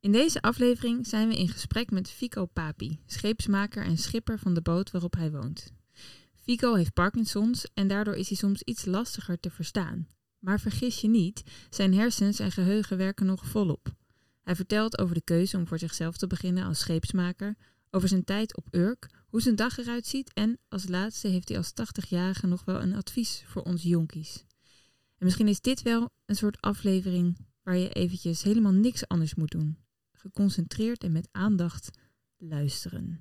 In deze aflevering zijn we in gesprek met Fico Papi, scheepsmaker en schipper van de boot waarop hij woont. Fico heeft Parkinson's en daardoor is hij soms iets lastiger te verstaan. Maar vergis je niet, zijn hersens en geheugen werken nog volop. Hij vertelt over de keuze om voor zichzelf te beginnen als scheepsmaker, over zijn tijd op Urk, hoe zijn dag eruit ziet en als laatste heeft hij als 80-jarige nog wel een advies voor ons jonkies. En misschien is dit wel een soort aflevering waar je eventjes helemaal niks anders moet doen. Geconcentreerd en met aandacht luisteren.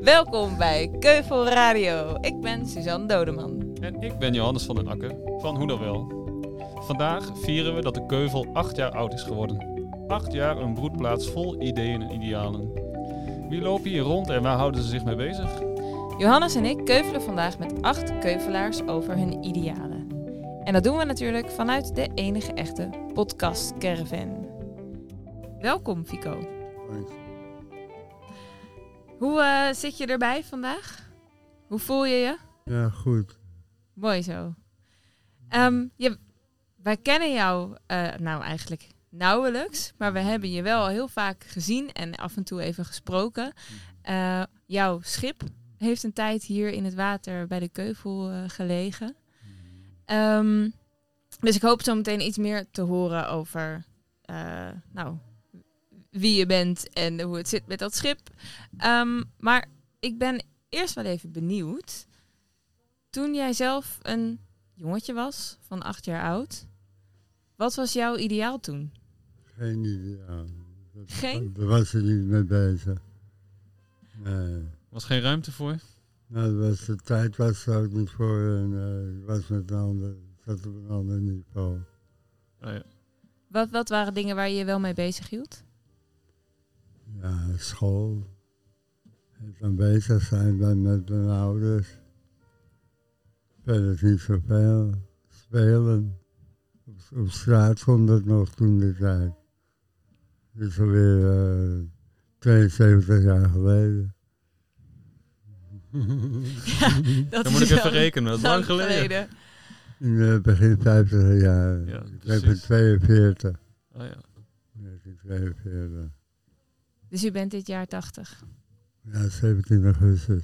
Welkom bij Keuvel Radio. Ik ben Suzanne Dodeman. En ik ben Johannes van den Akker van Hoe dan wel. Vandaag vieren we dat de Keuvel acht jaar oud is geworden. Acht jaar een broedplaats vol ideeën en idealen. Wie lopen hier rond en waar houden ze zich mee bezig? Johannes en ik keuvelen vandaag met acht keuvelaars over hun idealen. En dat doen we natuurlijk vanuit de enige echte podcast Caravan. Welkom Fico. Hoe eh, zit je erbij vandaag? Hoe voel je je? Ja, goed. Mooi zo. Ehm, je, wij kennen jou eh, nou eigenlijk nauwelijks, maar we hebben je wel heel vaak gezien en af en toe even gesproken. Eh, jouw schip heeft een tijd hier in het water bij de Keuvel eh, gelegen. Ehm, dus ik hoop zo meteen iets meer te horen over eh, nou, wie je bent en hoe het zit met dat schip. Ehm, maar ik ben eerst wel even benieuwd. Toen jij zelf een jongetje was van acht jaar oud, wat was jouw ideaal toen? Geen ideaal. Dat, Geen? Daar was er niet mee bezig. Nee. Was geen ruimte voor? Nou, was, de tijd was er ook niet voor en eh, ik was met een ander, zat op een ander niveau. Oh ja. Wat, wat waren dingen waar je je wel mee bezig hield? Ja, school. Het dan bezig zijn bij, met mijn ouders. Verder niet zoveel. Spelen. Op, op straat kon dat nog toen de tijd. Dat is alweer eh 72 jaar geleden. Dat Dan moet ik even rekenen, dat is lang geleden. In eh, begin 50 jaar. Ja, ik ben precies. 42. Oh ja. 1942. Dus u bent dit jaar 80. Ja, 17 augustus.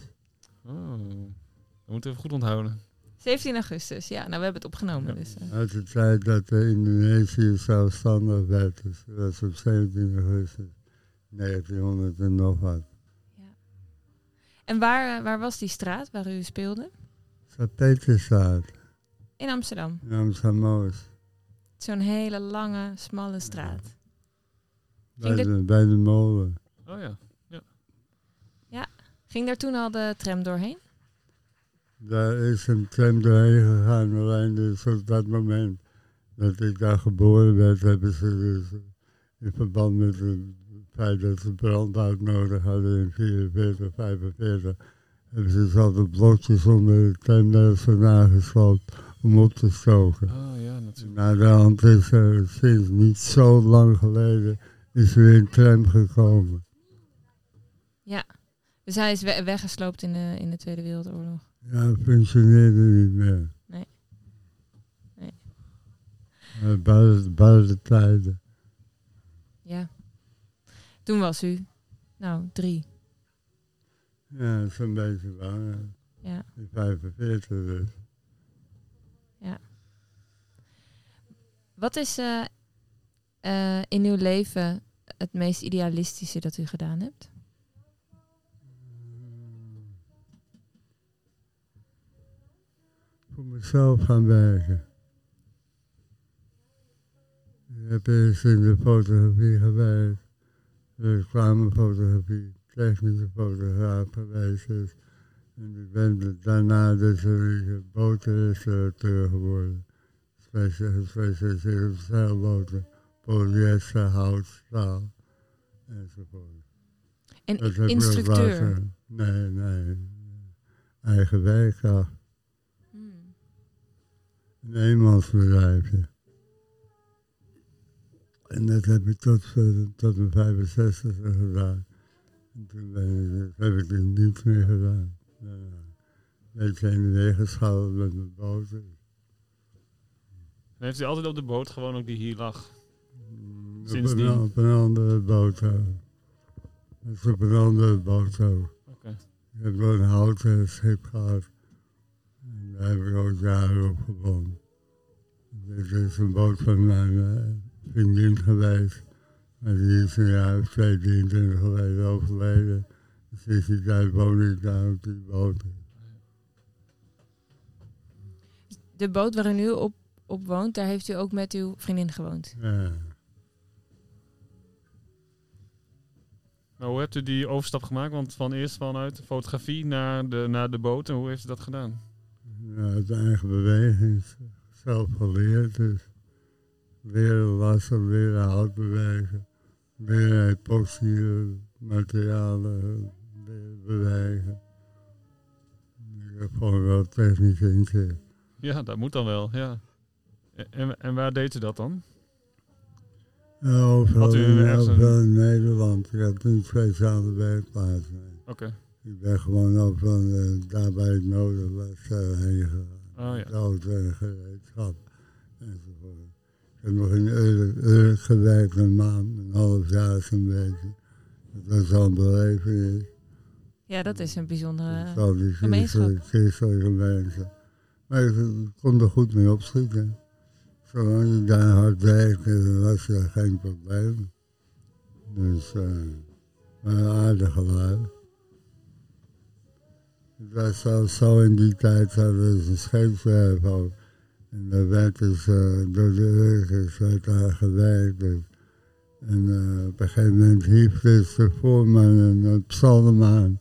Oh. Dat moeten we even goed onthouden. 17 augustus, ja. Nou, we hebben het opgenomen. Ja. Dus, eh. Uit de tijd dat de Indonesië zelfstandig werd. Dus dat was op 17 augustus 1900 en nog wat. En waar, eh, waar was die straat waar u speelde? Sint-Peterstraat, In Amsterdam. in Amsterdam-Oost. Zo'n hele lange, smalle straat. Bij de, bij de molen. Oh ja. Ging daar toen al de tram doorheen? Daar is een tram doorheen gegaan. Alleen dus op dat moment dat ik daar geboren werd, hebben ze dus in verband met het feit dat ze brandhout nodig hadden in 44, 45, hebben ze dus altijd blokjes onder de tram daar vandaan gesloopt om op te stoken. Oh ja, natuurlijk. Na de hand is er sinds niet zo lang geleden is er weer een tram gekomen. Dus hij is we- weggesloopt in de, in de Tweede Wereldoorlog. Ja, het functioneerde niet meer. Nee. Nee. Uh, buiten, buiten tijden. Ja. Toen was u, nou, drie. Ja, zo'n beetje waar. Ja. In 45 dus. Wat is eh, eh, in uw leven het meest idealistische dat u gedaan hebt? Voor mezelf gaan werken. Ik heb eerst in de fotografie gewerkt. Reclamefotografie, technische fotograaf geweest. Dus. En ik ben daarna dus een botenrestaurateur geworden. Specia- Gespecialiseerd op zeilboten, polyester, hout, staal enzovoort. En Dat instructeur. later- Nee, nee. Eigen werkkracht. Hmm. Een eenmansbedrijfje. En dat heb ik tot, eh, tot mijn 65 gedaan. En toen ben ik, heb ik het niet meer gedaan. beetje heen en weer met mijn boot. En heeft u altijd op de boot gewoon ook die hier lag? Mm, Op Sindsdien? een, op een andere boot. Dat is op een andere boot ook. Oké. Ik heb wel een houten schip gehad. En daar heb ik ook jaren op gewoond. Dit is een boot van mijn eh, vriendin geweest. Maar die is een jaar of twee, 23 geleden overleden. Dus sinds die tijd woon ik daar op die boot. De boot waar u nu op, op woont, daar heeft u ook met uw vriendin gewoond. Ja. Maar hoe hebt u die overstap gemaakt? Want van eerst vanuit de fotografie naar de, naar de boot. En hoe heeft u dat gedaan? Ja, het eigen beweging, zelf geleerd. Dus leren lassen, leren hout bewegen, leren epoxy eh, materialen leren bewegen. Ik heb gewoon wel technisch inzicht. Ja, dat moet dan wel, ja. En, en waar deed u dat dan? Ja, overal, Had u in, Nederland. Ik had niet speciale werkplaats. nee. Oké. Ik ben gewoon overal uh, daar waar ik nodig was uh, heen gegaan. Oh ja. Dood en gereedschap enzovoort. Ik heb nog in Urk, gewerkt een maand, een half jaar zo'n beetje. Dat was al een belevenis. Ja, dat is een bijzondere... Al die gemeenschap. christelijke, mensen. Maar ik kon er goed mee opschieten. Zolang je daar hard werkte, was er geen probleem. Dus, maar een aardige lui. Het was zelfs zo in die tijd hadden ze een scheepswerf ook. En daar werd dus eh, door de Urkers werd daar gewerkt. En eh, op een gegeven moment hief dus de voorman een, psalm aan.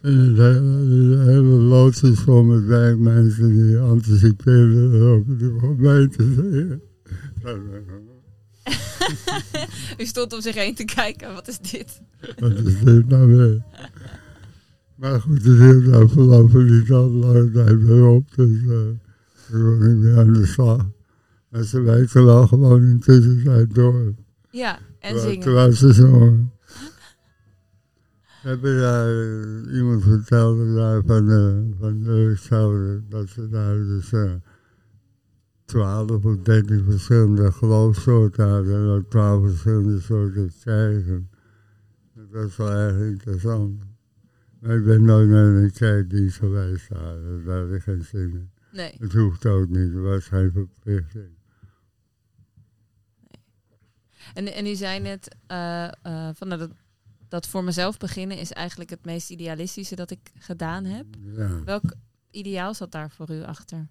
En de hele, loods is vol met werkmensen die anticiperen erop de gemeente zeggen. u stond om zich heen te kijken, wat is dit? Wat is dit nou weer? Maar goed, het hield afgelopen niet al tijd meer op, dus uh, toen was ik weer aan de slag. En ze weten wel gewoon in tussentijd door. Ja, en zingen. Terwijl ze zongen. Heb je daar, eh, iemand vertelde daar van de, van de dat ze daar dus eh, twaalf of dertien verschillende geloofssoorten hadden en ook twaalf verschillende soorten kerken. Dat was wel erg interessant. Maar ik ben nooit naar een kerkdienst geweest daar, daar had ik geen zin in. Nee. Het hoeft ook niet, er was geen verplichting. En, en u zei net, eh, eh, van, nou, dat, dat voor mezelf beginnen is eigenlijk het meest idealistische dat ik gedaan heb. Ja. Welk ideaal zat daar voor u achter?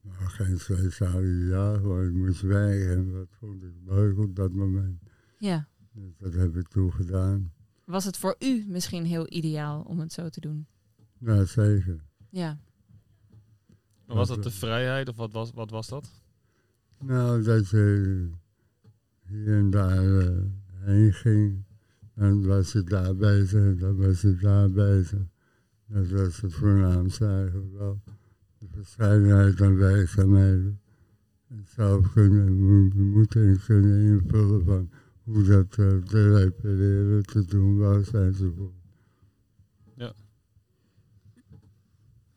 Nou, geen speciaal ideaal, gewoon ik moest werken en dat vond ik leuk op dat moment. Ja. Dus dat heb ik toen gedaan. Was het voor u misschien heel ideaal om het zo te doen? Ja, zeker. Ja. Maar was dat de vrijheid of wat was, wat was dat? Nou, dat je hier en daar eh, heen ging. En was je daar bezig en dan was je daar bezig. Dat was het voornaamste eigenlijk wel. De verscheidenheid aan werkzaamheden. En zelf kunnen, mo- moeten kunnen invullen van hoe dat eh, te repareren, te doen was enzovoort.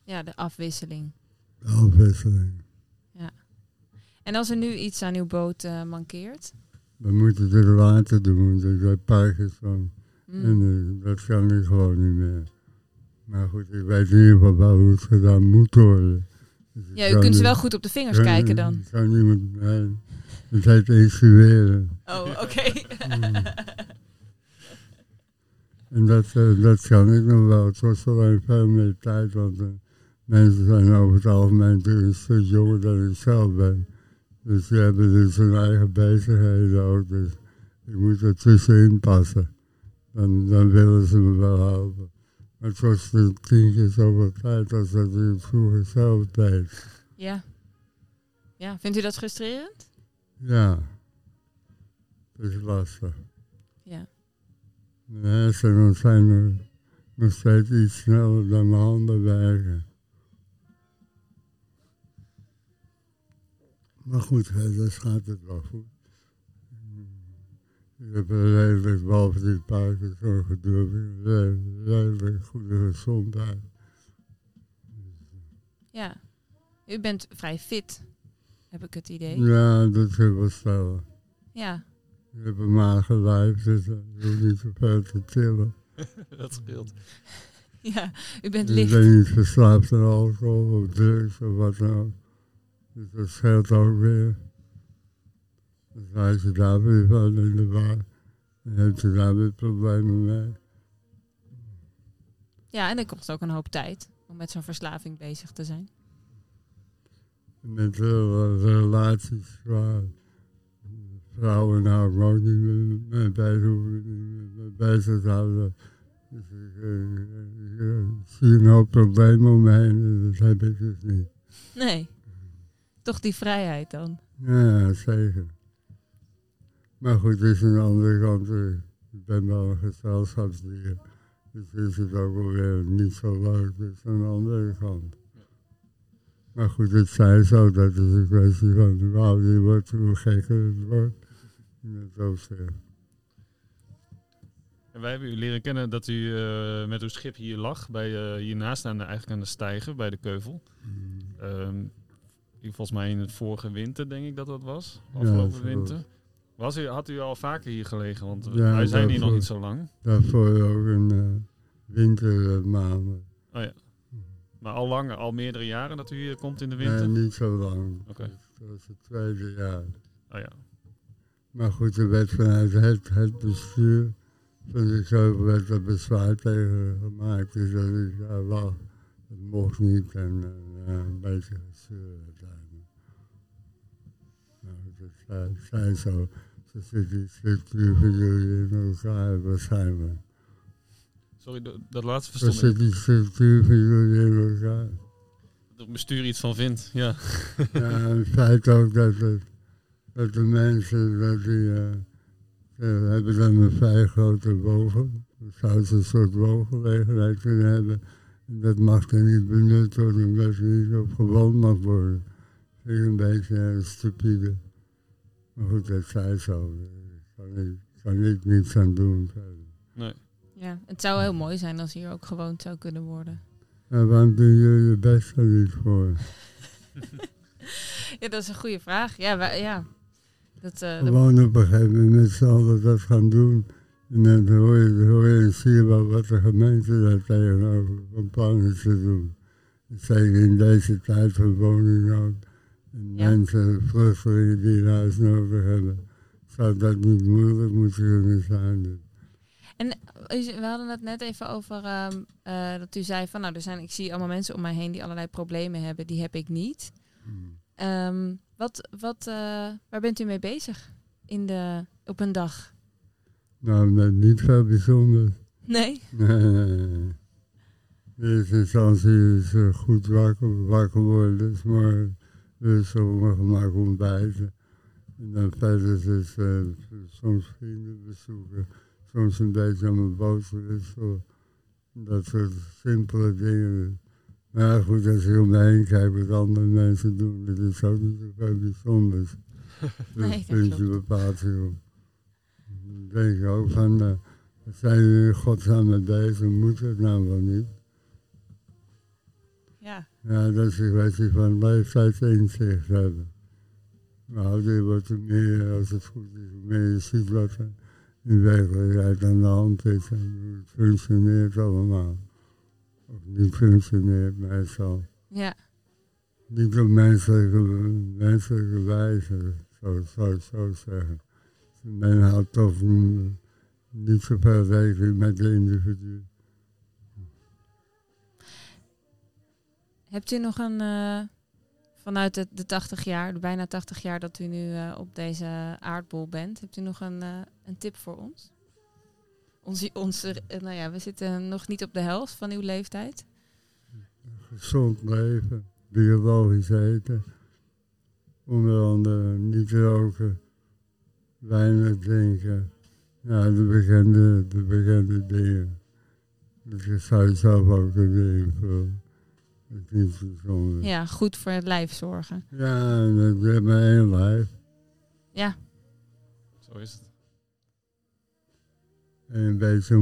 Ja, de afwisseling. De afwisseling. En als er nu iets aan uw boot eh, mankeert? We moeten het later doen, dus dat Parkinson. Mm. En eh, dat kan ik gewoon niet meer. Maar goed, ik weet in ieder geval wel hoe het gedaan moet worden. Dus Ja, u kunt ze wel goed op de vingers kan- kijken dan. ik Kan niemand, het heet instrueren. Oh, oké. En dat, eh, dat kan ik nog wel. Het kost alleen veel meer tijd, want eh, mensen zijn over het algemeen natuurlijk een stuk jonger dan ik zelf ben. Dus die hebben dus hun eigen bezigheden ook. Dus ik moet er tussenin passen. Dan, dan willen ze me wel helpen. Maar het kost eh, tien keer zoveel tijd als dat het vroeger zelf deed. ja. Ja, vindt u dat frustrerend? Ja, dat is lastig. Ja. Mijn hersenen zijn nog, steeds iets sneller dan mijn handen werken. Maar goed, dus gaat het wel goed. Ik heb een redelijk, behalve gedoe, heb ik een re- redelijk goede gezondheid. Ja. U bent vrij fit, heb ik het idee. Ja, dat kun je wel stellen. Ja. Ik heb een mager lijf, dus ik hoef niet zoveel te tillen. dat scheelt. Ja, u bent Dus ik licht. ben niet verslaafd aan alcohol of drugs of wat dan ook. Dus dat scheelt ook weer. Dus als je daar weer van in de war, dan heb je daar weer problemen mee. Ja, en het kost ook een hoop tijd om met zo'n verslaving bezig te zijn. Met veel relaties qua vrouwen nou ook niet mee- bezig, hoeven bezig te houden. Dus ik, eh, ik, ik zie een hoop problemen om me heen en dat heb ik dus niet. Nee. Toch die vrijheid dan. Ja, zeker. Maar goed, het is een andere kant. eh, Ik ben wel een gezelschapsdier. Dus is het ook wel weer niet zo leuk. Dus aan de andere kant. Maar goed, het zij zo. Dat is een kwestie van hoe ouder je wordt, hoe gekker het wordt. In opzicht. En wij hebben u leren kennen dat u eh, met uw schip hier lag, bij, eh, hiernaast aan de, eigenlijk aan de stijger, bij de Keuvel. Ehm, volgens mij in het vorige winter, denk ik dat dat was. Afgelopen winter. Was u, had u al vaker hier gelegen? Want eh, Ja, wij zijn hier nog niet zo lang. Daarvoor ook een uh, wintermaanden. Maar al langer, al meerdere jaren dat u hier komt in de winter? Nee, niet zo lang. Oké. Dat was het tweede jaar. Oh ja. Maar goed, er werd vanuit het, het bestuur van de Keuvel werd er bezwaar tegen gemaakt. Dus dat ik daar lag. Dat mocht niet en ja, een beetje gestuurd uiteindelijk. Nou, dat zei zo. Zo zit die structuur van jullie in elkaar waarschijnlijk. Sorry, dat- dat laatste verstond ik. zit die structuur van jullie in elkaar. Dat het bestuur iets van vindt, ja. Ja, het feit ook dat, het, dat de mensen, dat die, eh, hebben dan een vrij grote boven. Dan zouden ze een soort woongelegenheid kunnen hebben. En dat mag er niet benut worden, omdat er niet op gewoond mag worden. Vind ik een beetje eh, stupide. Maar goed, dat zij zo. Daar kan ik, kan ik niets aan doen verder. Nee. Ja, het zou heel mooi zijn als hier ook gewoond zou kunnen worden. En waarom doen jullie je best er niet voor? Ja, dat is een goede vraag. Ja, wij- ja. Dat, dat- Gewoon op een gegeven moment met z'n allen dat gaan doen. En dan hoor je, hoor je en zie je wel wat de gemeente daar tegenover van plan is te doen. Zeker in deze tijd van woningnood. En Ja. mensen, vluchtelingen die een huis nodig hebben. Zou dat niet moeilijk moeten kunnen zijn? U- we hadden het net even over ehm, eh, dat u zei van nou, er zijn, ik zie allemaal mensen om mij heen die allerlei problemen hebben, die heb ik niet. hmm. Ehm, wat, wat, eh, waar bent u mee bezig in de, op een dag? Nou, niet veel bijzonders. Nee? Nee, nee, nee. In eerste instantie is goed wakker, wakker worden. Dus morgen dus gemak ontbijten. En dan verder is soms vrienden bezoeken. Soms een beetje aan mijn boot wisselen. Dat soort simpele dingen. Maar goed, als je om me heen kijkt wat andere mensen doen, dat is ook niet zoveel bijzonders. Nee, dat dat vind je bepaald. Dan denk ik ook van, we zijn we in godsnaam mee bezig, moet het nou wel niet? Ja. Ja, dat is een kwestie van leeftijdsinzicht hebben. Maar ouder wordt, hoe meer, als het goed is, hoe meer je ziet wat er in werkelijkheid aan de hand is en hoe het functioneert allemaal. Of niet functioneert meestal. Ja. Niet op menselijke, menselijke wijze, zo zou ik zo zeggen. Men houdt toch niet zoveel rekening met de individu. Hebt u nog een, eh, vanuit de, de 80 jaar, de bijna 80 jaar dat u nu eh, op deze aardbol bent, hebt u nog een, eh, een tip voor ons? Onze, eh, nou ja, we zitten nog niet op de helft van uw leeftijd. Gezond leven, biologisch eten. Onder andere niet roken, weinig drinken. Ja, de bekende, de bekende dingen. Zou je zelf ook kunnen invullen. Ja, goed voor het lijf zorgen. Ja, en ik heb maar één lijf. Ja, Zo is het. En een beetje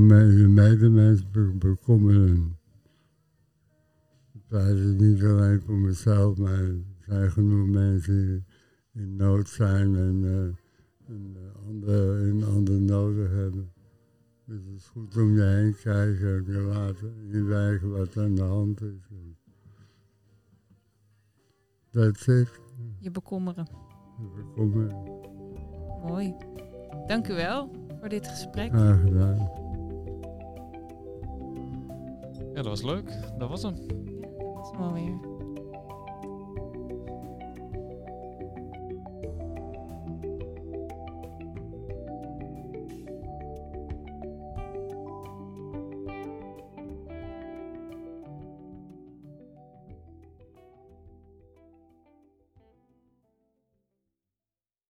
medemens be bekommeren. Ik praat het niet alleen voor mezelf, maar er zijn genoeg mensen die in nood zijn en, eh, en eh, andere, en andere nodig hebben. Dus het is goed om je heen te kijken en te laten inwijgen wat aan de hand is. It. Je bekommeren. Bekommeren. Mooi. Dank u wel voor dit gesprek. Graag gedaan. Ja, dat was leuk. Dat was hem. Ja, dat was hem alweer.